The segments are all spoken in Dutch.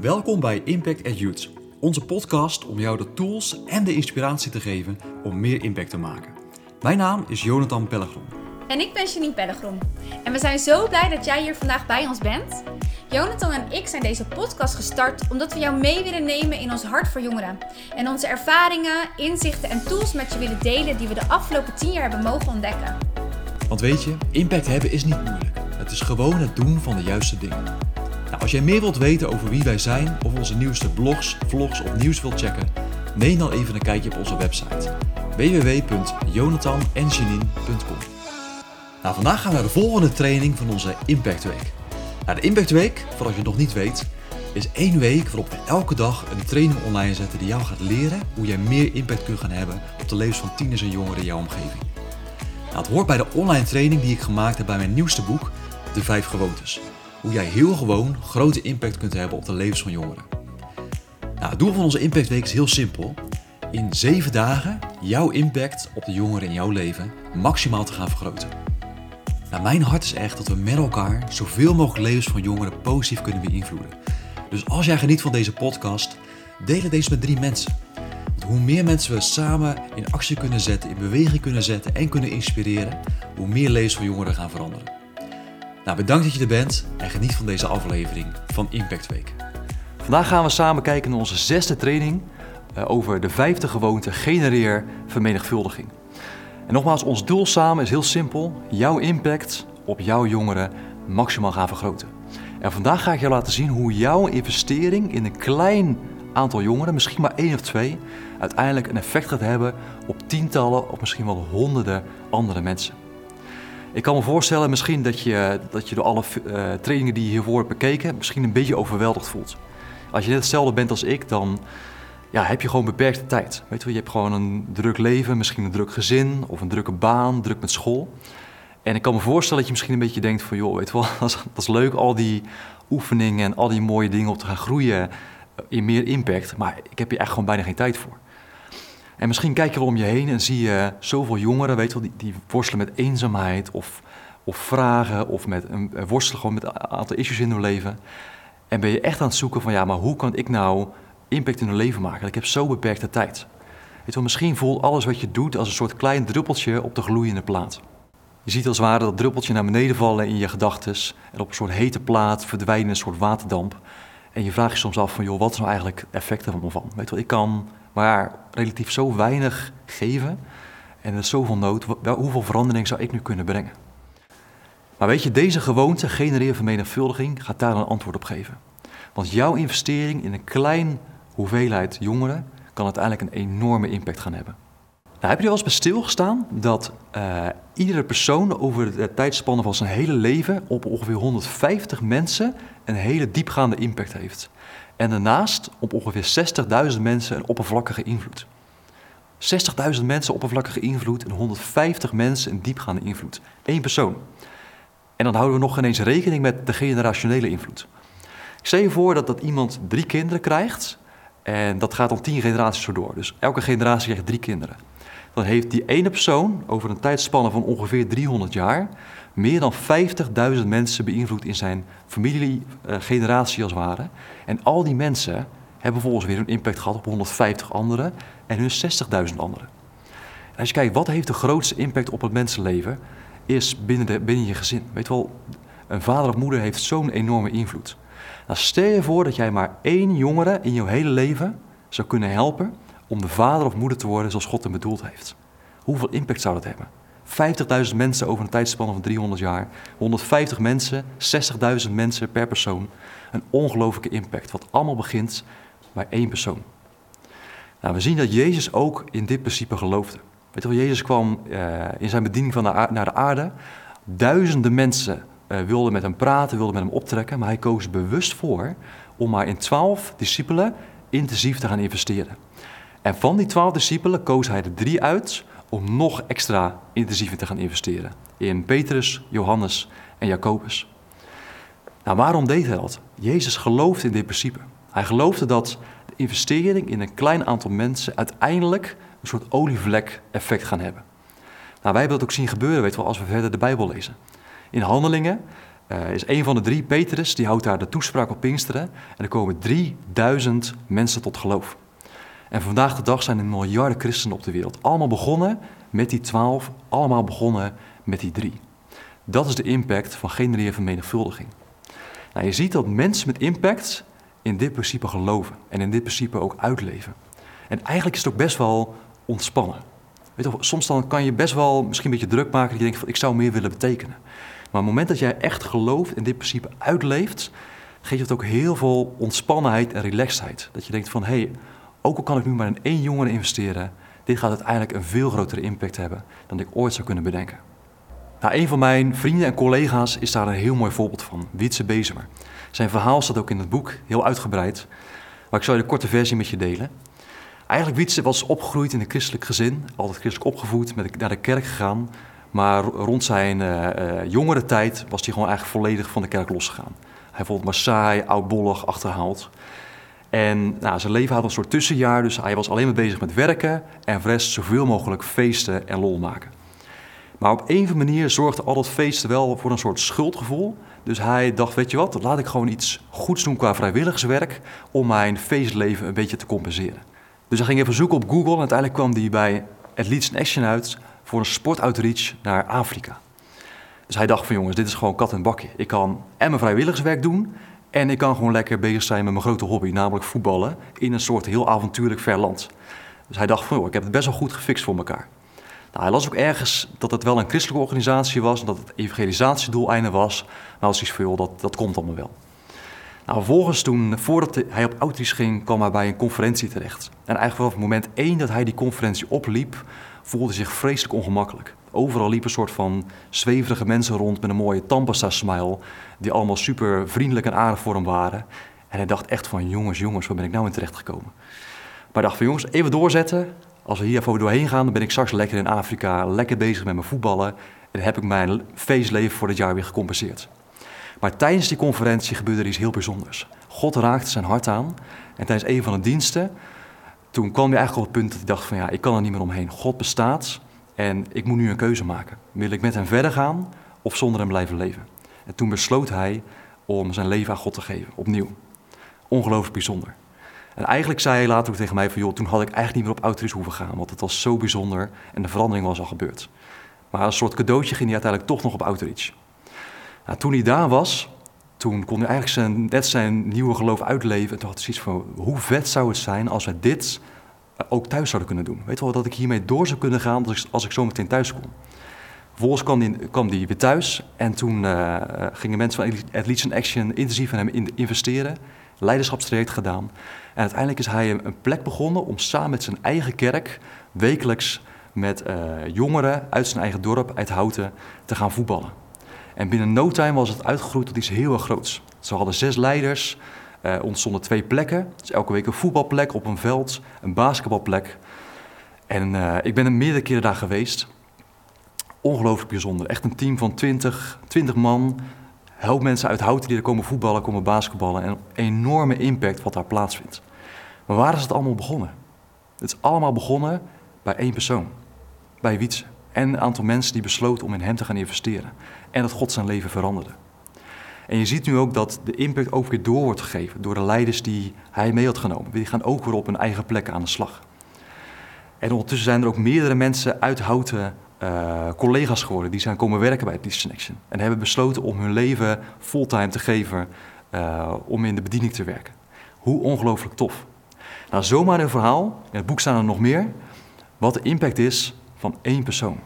Welkom bij Impact at Youth, onze podcast om jou de tools en de inspiratie te geven om meer impact te maken. Mijn naam is Jonathan Pellegrom. En ik ben Janine Pellegrom. En we zijn zo blij dat jij hier vandaag bij ons bent. Jonathan en ik zijn deze podcast gestart omdat we jou mee willen nemen in ons hart voor jongeren. En onze ervaringen, inzichten en tools met je willen delen die we de afgelopen tien jaar hebben mogen ontdekken. Want weet je, impact hebben is niet moeilijk. Het is gewoon het doen van de juiste dingen. Als jij meer wilt weten over wie wij zijn of onze nieuwste blogs, vlogs of nieuws wilt checken, neem dan even een kijkje op onze website www.jonathanenjanine.com. Nou, vandaag gaan we naar de volgende training van onze Impact Week. Nou, de Impact Week, voor als je het nog niet weet, is één week waarop we elke dag een training online zetten die jou gaat leren hoe jij meer impact kunt gaan hebben op de levens van tieners en jongeren in jouw omgeving. Nou, het hoort bij de online training die ik gemaakt heb bij mijn nieuwste boek, De Vijf Gewoontes. Hoe jij heel gewoon grote impact kunt hebben op de levens van jongeren. Nou, het doel van onze Impact Week is heel simpel. In zeven dagen jouw impact op de jongeren in jouw leven maximaal te gaan vergroten. Nou, mijn hart is echt dat we met elkaar zoveel mogelijk levens van jongeren positief kunnen beïnvloeden. Dus als jij geniet van deze podcast, deel deze met drie mensen. Want hoe meer mensen we samen in actie kunnen zetten, in beweging kunnen zetten en kunnen inspireren, hoe meer levens van jongeren gaan veranderen. Nou, bedankt dat je er bent en geniet van deze aflevering van Impact Week. Vandaag gaan we samen kijken naar onze zesde training uh, over de vijfde gewoonte genereer vermenigvuldiging. En nogmaals, ons doel samen is heel simpel: jouw impact op jouw jongeren maximaal gaan vergroten. En vandaag ga ik jou laten zien hoe jouw investering in een klein aantal jongeren, misschien maar één of twee, uiteindelijk een effect gaat hebben op tientallen of misschien wel honderden andere mensen. Ik kan me voorstellen misschien dat je, dat je door alle uh, trainingen die je hiervoor hebt bekeken, misschien een beetje overweldigd voelt. Als je net hetzelfde bent als ik, dan ja, heb je gewoon beperkte tijd. Weet je, je hebt gewoon een druk leven, misschien een druk gezin of een drukke baan, druk met school. En ik kan me voorstellen dat je misschien een beetje denkt van, joh, weet je wel, dat is, leuk, al die oefeningen en al die mooie dingen om te gaan groeien in meer impact, maar ik heb hier echt gewoon bijna geen tijd voor. En misschien kijk je wel om je heen en zie je zoveel jongeren, weet wel, die, die worstelen met eenzaamheid of, of vragen of met een, worstelen gewoon met een aantal issues in hun leven. En ben je echt aan het zoeken van, ja, maar hoe kan ik nou impact in hun leven maken? Ik heb zo beperkte tijd. Weet wel, misschien voelt alles wat je doet als een soort klein druppeltje op de gloeiende plaat. Je ziet als het ware dat druppeltje naar beneden vallen in je gedachten en op een soort hete plaat verdwijnen een soort waterdamp. En je vraagt je soms af van, joh, wat is nou eigenlijk het effect ervan? Weet je wel, ik kan maar relatief zo weinig geven en er is zoveel nood, hoeveel verandering zou ik nu kunnen brengen? Maar weet je, deze gewoonte, genereer vermenigvuldiging, gaat daar een antwoord op geven. Want jouw investering in een klein hoeveelheid jongeren kan uiteindelijk een enorme impact gaan hebben. Nou, heb je wel eens bij stilgestaan dat uh, iedere persoon over de tijdspannen van zijn hele leven op ongeveer 150 mensen een hele diepgaande impact heeft? En daarnaast op ongeveer 60.000 mensen een oppervlakkige invloed. 60.000 mensen oppervlakkige invloed en 150 mensen een diepgaande invloed. Eén persoon. En dan houden we nog ineens rekening met de generationele invloed. Ik stel je voor dat, dat iemand drie kinderen krijgt en dat gaat dan tien generaties zo door. Dus elke generatie krijgt drie kinderen. Heeft die ene persoon over een tijdspanne van ongeveer 300 jaar meer dan 50.000 mensen beïnvloed in zijn familiegeneratie uh, als het ware. En al die mensen hebben vervolgens weer een impact gehad op 150 anderen en hun 60.000 anderen. En als je kijkt, wat heeft de grootste impact op het mensenleven, is binnen, de, binnen je gezin. Weet wel, een vader of moeder heeft zo'n enorme invloed. Nou, stel je voor dat jij maar één jongere in jouw hele leven zou kunnen helpen om de vader of moeder te worden zoals God hem bedoeld heeft. Hoeveel impact zou dat hebben? 50.000 mensen over een tijdspanne van 300 jaar. 150 mensen, 60.000 mensen per persoon. Een ongelooflijke impact, wat allemaal begint bij één persoon. Nou, we zien dat Jezus ook in dit principe geloofde. Weet je wel, Jezus kwam uh, in zijn bediening van naar de aarde. Duizenden mensen uh, wilden met hem praten, wilden met hem optrekken, maar hij koos bewust voor om maar in twaalf discipelen intensief te gaan investeren. En van die twaalf discipelen koos hij er drie uit om nog extra intensiever te gaan investeren. In Petrus, Johannes en Jacobus. Nou, waarom deed hij dat? Jezus geloofde in dit principe. Hij geloofde dat de investering in een klein aantal mensen uiteindelijk een soort olievlek effect gaan hebben. Nou, wij hebben dat ook zien gebeuren, weet wel, als we verder de Bijbel lezen. In Handelingen uh, is een van de drie, Petrus, die houdt daar de toespraak op Pinksteren. En er komen 3000 mensen tot geloof. En vandaag de dag zijn er miljarden christenen op de wereld. Allemaal begonnen met die twaalf, allemaal begonnen met die drie. Dat is de impact van genereren vermenigvuldiging. Nou, je ziet dat mensen met impact in dit principe geloven en in dit principe ook uitleven. En eigenlijk is het ook best wel ontspannen. Weet je, soms dan kan je best wel misschien een beetje druk maken dat je denkt van ik zou meer willen betekenen. Maar op het moment dat jij echt gelooft en dit principe uitleeft, geeft het ook heel veel ontspannenheid en relaxedheid. Dat je denkt van hé, hey, ook al kan ik nu maar in één jongere investeren, dit gaat uiteindelijk een veel grotere impact hebben dan ik ooit zou kunnen bedenken. Nou, een van mijn vrienden en collega's is daar een heel mooi voorbeeld van, Wietse Bezemer. Zijn verhaal staat ook in het boek, heel uitgebreid, maar ik zal je de korte versie met je delen. Eigenlijk Wietse was opgegroeid in een christelijk gezin, altijd christelijk opgevoed, met naar de kerk gegaan. Maar rond zijn uh, uh, jongere tijd was hij gewoon eigenlijk volledig van de kerk losgegaan. Hij vond het maar saai, oudbollig, achterhaald. En nou, zijn leven had een soort tussenjaar, dus hij was alleen maar bezig met werken en voor rest zoveel mogelijk feesten en lol maken. Maar op een of manier zorgde al dat feesten wel voor een soort schuldgevoel. Dus hij dacht, weet je wat, laat ik gewoon iets goeds doen qua vrijwilligerswerk om mijn feestleven een beetje te compenseren. Dus hij ging even zoeken op Google en uiteindelijk kwam hij bij Athletes in Action uit voor een sportoutreach naar Afrika. Dus hij dacht van jongens, dit is gewoon kat en bakje. Ik kan en mijn vrijwilligerswerk doen en ik kan gewoon lekker bezig zijn met mijn grote hobby, namelijk voetballen in een soort heel avontuurlijk ver land. Dus hij dacht van joh, ik heb het best wel goed gefixt voor elkaar. Nou, hij las ook ergens dat het wel een christelijke organisatie was, en dat het evangelisatiedoeleinde was. Maar als iets veel, dat, dat komt allemaal wel. Nou, vervolgens toen, voordat hij op outreach ging, kwam hij bij een conferentie terecht. En eigenlijk vanaf het moment één dat hij die conferentie opliep, voelde hij zich vreselijk ongemakkelijk. Overal liepen een soort van zweverige mensen rond met een mooie tandpasta-smile, die allemaal super vriendelijk en aardig voor hem waren. En hij dacht echt van, jongens, jongens, waar ben ik nou in terecht gekomen? Maar hij dacht van, jongens, even doorzetten. Als we hier even doorheen gaan, dan ben ik straks lekker in Afrika, lekker bezig met mijn voetballen. En heb ik mijn feestleven voor dit jaar weer gecompenseerd. Maar tijdens die conferentie gebeurde er iets heel bijzonders. God raakte zijn hart aan. En tijdens een van de diensten, toen kwam hij eigenlijk op het punt dat hij dacht van ja, ik kan er niet meer omheen. God bestaat en ik moet nu een keuze maken. Wil ik met hem verder gaan of zonder hem blijven leven? En toen besloot hij om zijn leven aan God te geven, opnieuw. Ongelooflijk bijzonder. En eigenlijk zei hij later ook tegen mij van joh, toen had ik eigenlijk niet meer op autoris hoeven gaan, want het was zo bijzonder en de verandering was al gebeurd. Maar als een soort cadeautje ging hij uiteindelijk toch nog op outreach. Nou, toen hij daar was, toen kon hij eigenlijk zijn, net zijn nieuwe geloof uitleven. En toen had hij zoiets van, hoe vet zou het zijn als we dit ook thuis zouden kunnen doen. Weet wel, dat ik hiermee door zou kunnen gaan als ik, als ik zo meteen thuis kom. Vervolgens kwam hij, kwam die weer thuis en toen uh, gingen mensen van Athletes in Action intensief in hem investeren. Leiderschapstraject gedaan. En uiteindelijk is hij een plek begonnen om samen met zijn eigen kerk wekelijks met jongeren uit zijn eigen dorp, uit Houten, te gaan voetballen. En binnen no time was het uitgegroeid tot iets heel erg groots. Ze hadden zes leiders, uh, ontstonden twee plekken. Dus elke week een voetbalplek op een veld, een basketbalplek. En uh, ik ben er meerdere keren daar geweest. Ongelooflijk bijzonder. Echt een team van 20, 20 man. Help mensen uit Houten die er komen voetballen, komen basketballen. En een enorme impact wat daar plaatsvindt. Maar waar is het allemaal begonnen? Het is allemaal begonnen bij één persoon. Bij Wietse. En een aantal mensen die besloten om in hem te gaan investeren. En dat God zijn leven veranderde. En je ziet nu ook dat de impact ook weer door wordt gegeven door de leiders die hij mee had genomen. Die gaan ook weer op hun eigen plekken aan de slag. En ondertussen zijn er ook meerdere mensen uit Houten uh, collega's geworden. Die zijn komen werken bij Peace Connection. En hebben besloten om hun leven fulltime te geven uh, om in de bediening te werken. Hoe ongelooflijk tof. Nou, zomaar een verhaal. In het boek staan er nog meer. Wat de impact is van één persoon.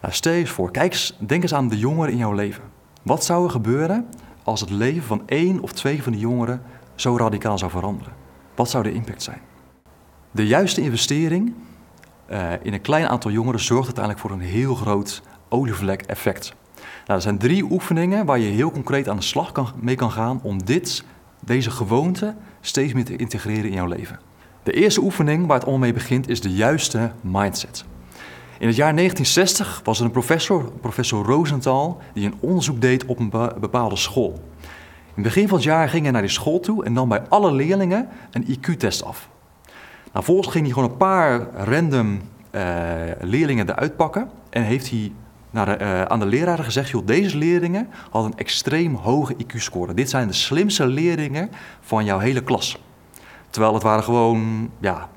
Nou, stel je eens voor, kijk eens, denk eens aan de jongeren in jouw leven. Wat zou er gebeuren als het leven van één of twee van die jongeren zo radicaal zou veranderen? Wat zou de impact zijn? De juiste investering uh, in een klein aantal jongeren zorgt uiteindelijk voor een heel groot olievlek-effect. Nou, er zijn drie oefeningen waar je heel concreet aan de slag kan, mee kan gaan om dit, deze gewoonte steeds meer te integreren in jouw leven. De eerste oefening waar het allemaal mee begint is de juiste mindset. In het jaar 1960 was er een professor, professor Rosenthal, die een onderzoek deed op een bepaalde school. In het begin van het jaar ging hij naar die school toe en nam bij alle leerlingen een IQ-test af. Nou, vervolgens ging hij gewoon een paar random uh, leerlingen eruit pakken en heeft hij naar eh, aan de leraren gezegd, joh, deze leerlingen hadden een extreem hoge IQ-score. Dit zijn de slimste leerlingen van jouw hele klas. Terwijl het waren gewoon ja,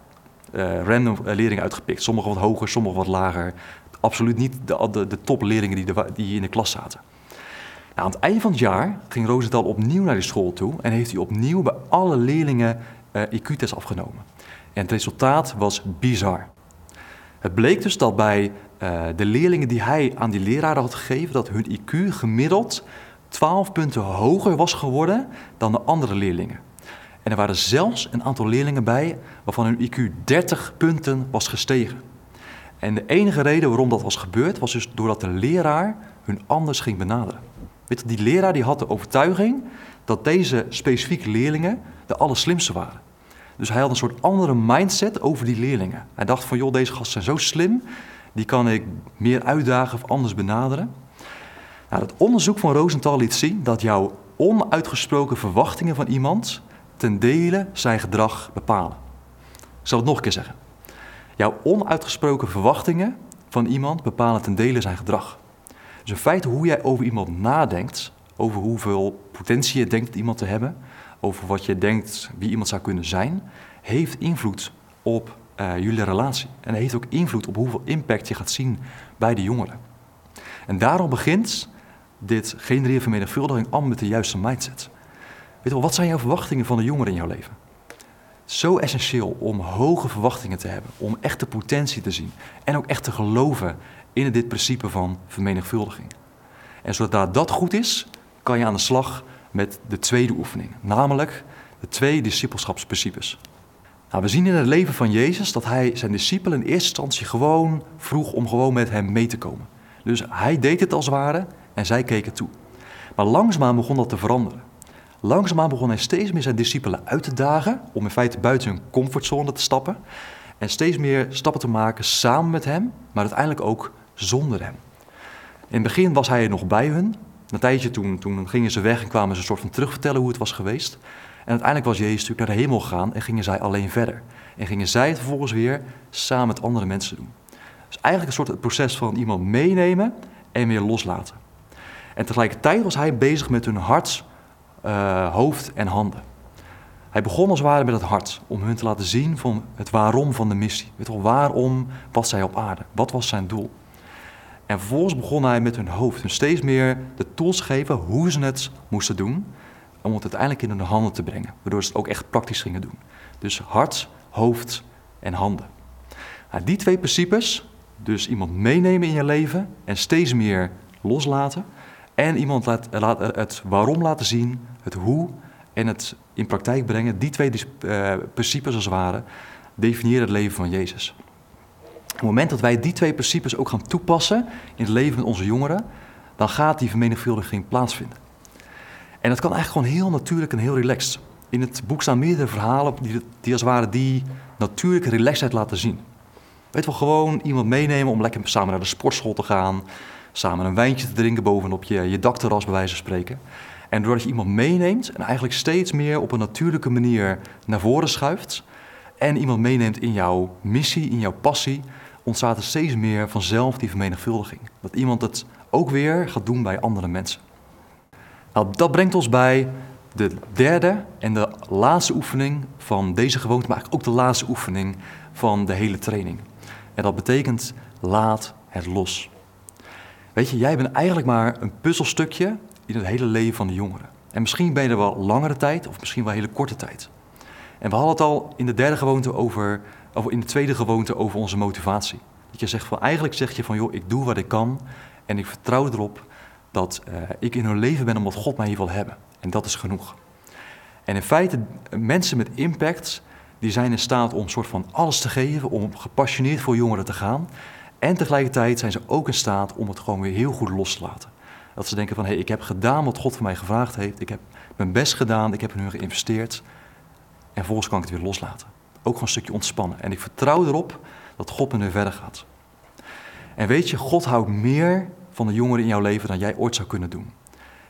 eh, random leerlingen uitgepikt. Sommigen wat hoger, sommigen wat lager. Absoluut niet de, de, de topleerlingen die, de, die in de klas zaten. Nou, aan het einde van het jaar ging Rosenthal opnieuw naar die school toe en heeft hij opnieuw bij alle leerlingen uh, IQ-test afgenomen. En het resultaat was bizar. Het bleek dus dat bij de leerlingen die hij aan die leraren had gegeven, dat hun IQ gemiddeld 12 punten hoger was geworden dan de andere leerlingen. En er waren zelfs een aantal leerlingen bij waarvan hun IQ 30 punten was gestegen. En de enige reden waarom dat was gebeurd, was dus doordat de leraar hun anders ging benaderen. Weet die leraar die had de overtuiging dat deze specifieke leerlingen de allerslimste waren. Dus hij had een soort andere mindset over die leerlingen. Hij dacht van, joh, deze gasten zijn zo slim, die kan ik meer uitdagen of anders benaderen. Nou, het onderzoek van Rosenthal liet zien dat jouw onuitgesproken verwachtingen van iemand ten dele zijn gedrag bepalen. Ik zal het nog een keer zeggen. Jouw onuitgesproken verwachtingen van iemand bepalen ten dele zijn gedrag. Dus in feite hoe jij over iemand nadenkt, over hoeveel potentie je denkt iemand te hebben, over wat je denkt wie iemand zou kunnen zijn, heeft invloed op uh, jullie relatie. En heeft ook invloed op hoeveel impact je gaat zien bij de jongeren. En daarom begint dit genereren vermenigvuldiging allemaal met de juiste mindset. Weet wel, wat zijn jouw verwachtingen van de jongeren in jouw leven? Zo essentieel om hoge verwachtingen te hebben, om echte potentie te zien en ook echt te geloven in dit principe van vermenigvuldiging. En zodra dat goed is, kan je aan de slag met de tweede oefening, namelijk de twee discipelschapsprincipes. Nou, we zien in het leven van Jezus dat hij zijn discipelen in eerste instantie gewoon vroeg om gewoon met hem mee te komen. Dus hij deed het als ware en zij keken toe. Maar langzaamaan begon dat te veranderen. Langzaamaan begon hij steeds meer zijn discipelen uit te dagen om in feite buiten hun comfortzone te stappen. En steeds meer stappen te maken samen met hem, maar uiteindelijk ook zonder hem. In het begin was hij er nog bij hun. Een tijdje toen, toen gingen ze weg en kwamen ze een soort van terugvertellen hoe het was geweest. En uiteindelijk was Jezus natuurlijk naar de hemel gegaan en gingen zij alleen verder. En gingen zij het vervolgens weer samen met andere mensen doen. Dus eigenlijk een soort het proces van iemand meenemen en weer loslaten. En tegelijkertijd was hij bezig met hun hart, uh, hoofd en handen. Hij begon als het ware met het hart, om hun te laten zien van het waarom van de missie. Weet wel, waarom was zij op aarde? Wat was zijn doel? En vervolgens begon hij met hun hoofd, hun steeds meer de tools geven hoe ze het moesten doen, om het uiteindelijk in hun handen te brengen, waardoor ze het ook echt praktisch gingen doen. Dus hart, hoofd en handen. Nou, die twee principes, dus iemand meenemen in je leven en steeds meer loslaten, en iemand laat, het waarom laten zien, het hoe en het in praktijk brengen, die twee uh, principes als het ware, definiëren het leven van Jezus. Op het moment dat wij die twee principes ook gaan toepassen in het leven van onze jongeren, dan gaat die vermenigvuldiging plaatsvinden. En dat kan eigenlijk gewoon heel natuurlijk en heel relaxed. In het boek staan meerdere verhalen die, die als het ware die natuurlijke relaxedheid laten zien. Weet wel, gewoon iemand meenemen om lekker samen naar de sportschool te gaan, samen een wijntje te drinken bovenop je, je dakterras bij wijze van spreken. En doordat je iemand meeneemt en eigenlijk steeds meer op een natuurlijke manier naar voren schuift en iemand meeneemt in jouw missie, in jouw passie, ontstaat er steeds meer vanzelf die vermenigvuldiging. Dat iemand het ook weer gaat doen bij andere mensen. Nou, dat brengt ons bij de derde en de laatste oefening van deze gewoonte, maar eigenlijk ook de laatste oefening van de hele training. En dat betekent laat het los. Weet je, jij bent eigenlijk maar een puzzelstukje in het hele leven van de jongeren. En misschien ben je er wel langere tijd of misschien wel hele korte tijd. En we hadden het al in de derde gewoonte over, of in de tweede gewoonte over onze motivatie. Dat je zegt van eigenlijk zeg je van joh, ik doe wat ik kan en ik vertrouw erop dat uh, ik in hun leven ben omdat God mij hier wil hebben. En dat is genoeg. En in feite, mensen met impact, die zijn in staat om soort van alles te geven, om gepassioneerd voor jongeren te gaan. En tegelijkertijd zijn ze ook in staat om het gewoon weer heel goed los te laten. Dat ze denken van, hé, hey, ik heb gedaan wat God van mij gevraagd heeft. Ik heb mijn best gedaan, ik heb in hun geïnvesteerd. En vervolgens kan ik het weer loslaten. Ook gewoon een stukje ontspannen. En ik vertrouw erop dat God met hun verder gaat. En weet je, God houdt meer van de jongeren in jouw leven dan jij ooit zou kunnen doen.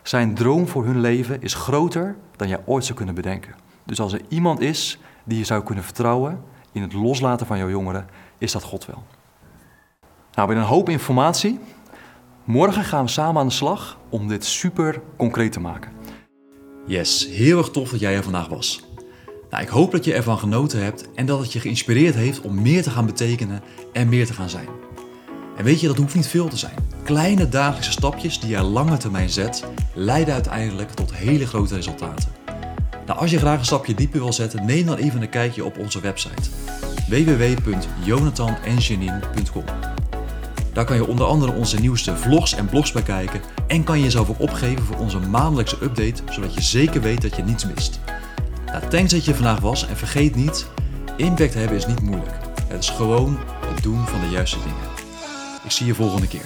Zijn droom voor hun leven is groter dan jij ooit zou kunnen bedenken. Dus als er iemand is die je zou kunnen vertrouwen in het loslaten van jouw jongeren, is dat God wel. Nou, met een hoop informatie Morgen gaan we samen aan de slag om dit super concreet te maken. Yes, heel erg tof dat jij er vandaag was. Nou, ik hoop dat je ervan genoten hebt en dat het je geïnspireerd heeft om meer te gaan betekenen en meer te gaan zijn. En weet je, dat hoeft niet veel te zijn. Kleine dagelijkse stapjes die je lange termijn zet, leiden uiteindelijk tot hele grote resultaten. Nou, als je graag een stapje dieper wil zetten, neem dan even een kijkje op onze website www.jonathanenjanine.com. Daar kan je onder andere onze nieuwste vlogs en blogs bekijken en kan je jezelf ook opgeven voor onze maandelijkse update, zodat je zeker weet dat je niets mist. Nou, thanks dat je vandaag was en vergeet niet, impact hebben is niet moeilijk. Het is gewoon het doen van de juiste dingen. Ik zie je volgende keer.